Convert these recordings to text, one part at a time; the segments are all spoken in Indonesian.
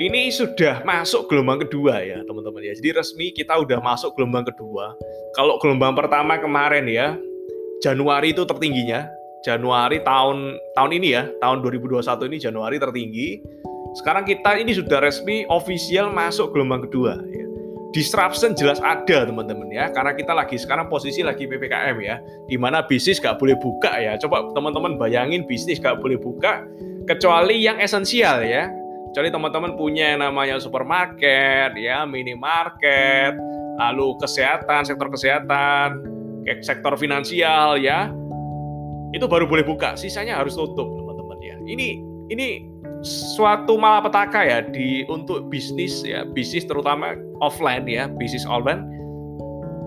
ini sudah masuk gelombang kedua ya teman-teman ya. Jadi resmi kita udah masuk gelombang kedua. Kalau gelombang pertama kemarin ya Januari itu tertingginya. Januari tahun tahun ini ya, tahun 2021 ini Januari tertinggi. Sekarang kita ini sudah resmi official masuk gelombang kedua ya. Disruption jelas ada teman-teman ya, karena kita lagi sekarang posisi lagi PPKM ya, di mana bisnis gak boleh buka ya. Coba teman-teman bayangin bisnis gak boleh buka, kecuali yang esensial ya, Kecuali teman-teman punya yang namanya supermarket, ya, minimarket, lalu kesehatan, sektor kesehatan, sektor finansial, ya, itu baru boleh buka. Sisanya harus tutup, teman-teman ya. Ini ini suatu malapetaka ya di untuk bisnis ya, bisnis terutama offline ya, bisnis online.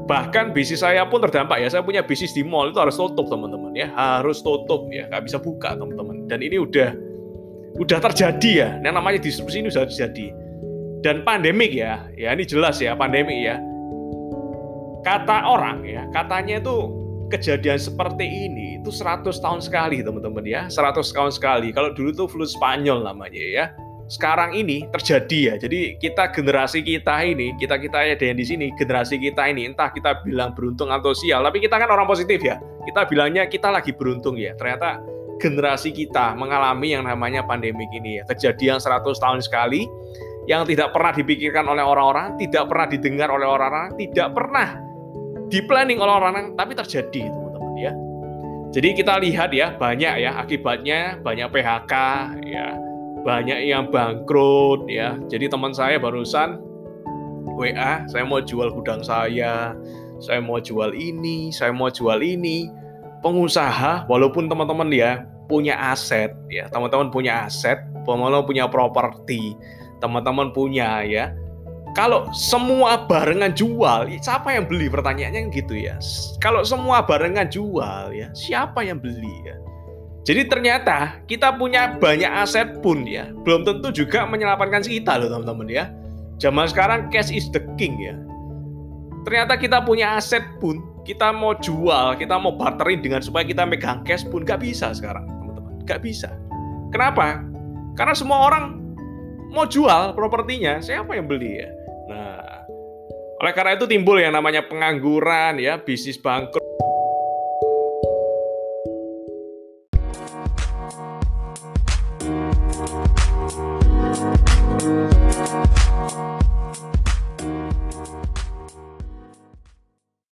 Bahkan bisnis saya pun terdampak ya. Saya punya bisnis di mall itu harus tutup, teman-teman ya. Harus tutup ya, nggak bisa buka, teman-teman. Dan ini udah udah terjadi ya. Yang namanya disrupsi ini sudah terjadi. Dan pandemik ya, ya ini jelas ya pandemik ya. Kata orang ya, katanya itu kejadian seperti ini itu 100 tahun sekali teman-teman ya. 100 tahun sekali. Kalau dulu tuh flu Spanyol namanya ya. Sekarang ini terjadi ya. Jadi kita generasi kita ini, kita kita ya yang di sini, generasi kita ini entah kita bilang beruntung atau sial, tapi kita kan orang positif ya. Kita bilangnya kita lagi beruntung ya. Ternyata generasi kita mengalami yang namanya pandemik ini ya. Kejadian 100 tahun sekali yang tidak pernah dipikirkan oleh orang-orang, tidak pernah didengar oleh orang-orang, tidak pernah di-planning oleh orang-orang, tapi terjadi teman-teman ya. Jadi kita lihat ya banyak ya akibatnya banyak PHK ya, banyak yang bangkrut ya. Jadi teman saya barusan WA, saya mau jual gudang saya, saya mau jual ini, saya mau jual ini. Pengusaha walaupun teman-teman ya punya aset ya teman-teman punya aset teman-teman punya properti teman-teman punya ya. Kalau semua barengan jual siapa yang beli? Pertanyaannya gitu ya. Kalau semua barengan jual ya siapa yang beli ya? Jadi ternyata kita punya banyak aset pun ya belum tentu juga menyelamatkan kita loh teman-teman ya. Zaman sekarang cash is the king ya. Ternyata kita punya aset pun kita mau jual, kita mau barterin dengan supaya kita megang cash pun gak bisa sekarang, teman-teman. Gak bisa. Kenapa? Karena semua orang mau jual propertinya, siapa yang beli ya? Nah, oleh karena itu timbul yang namanya pengangguran ya, bisnis bangkrut.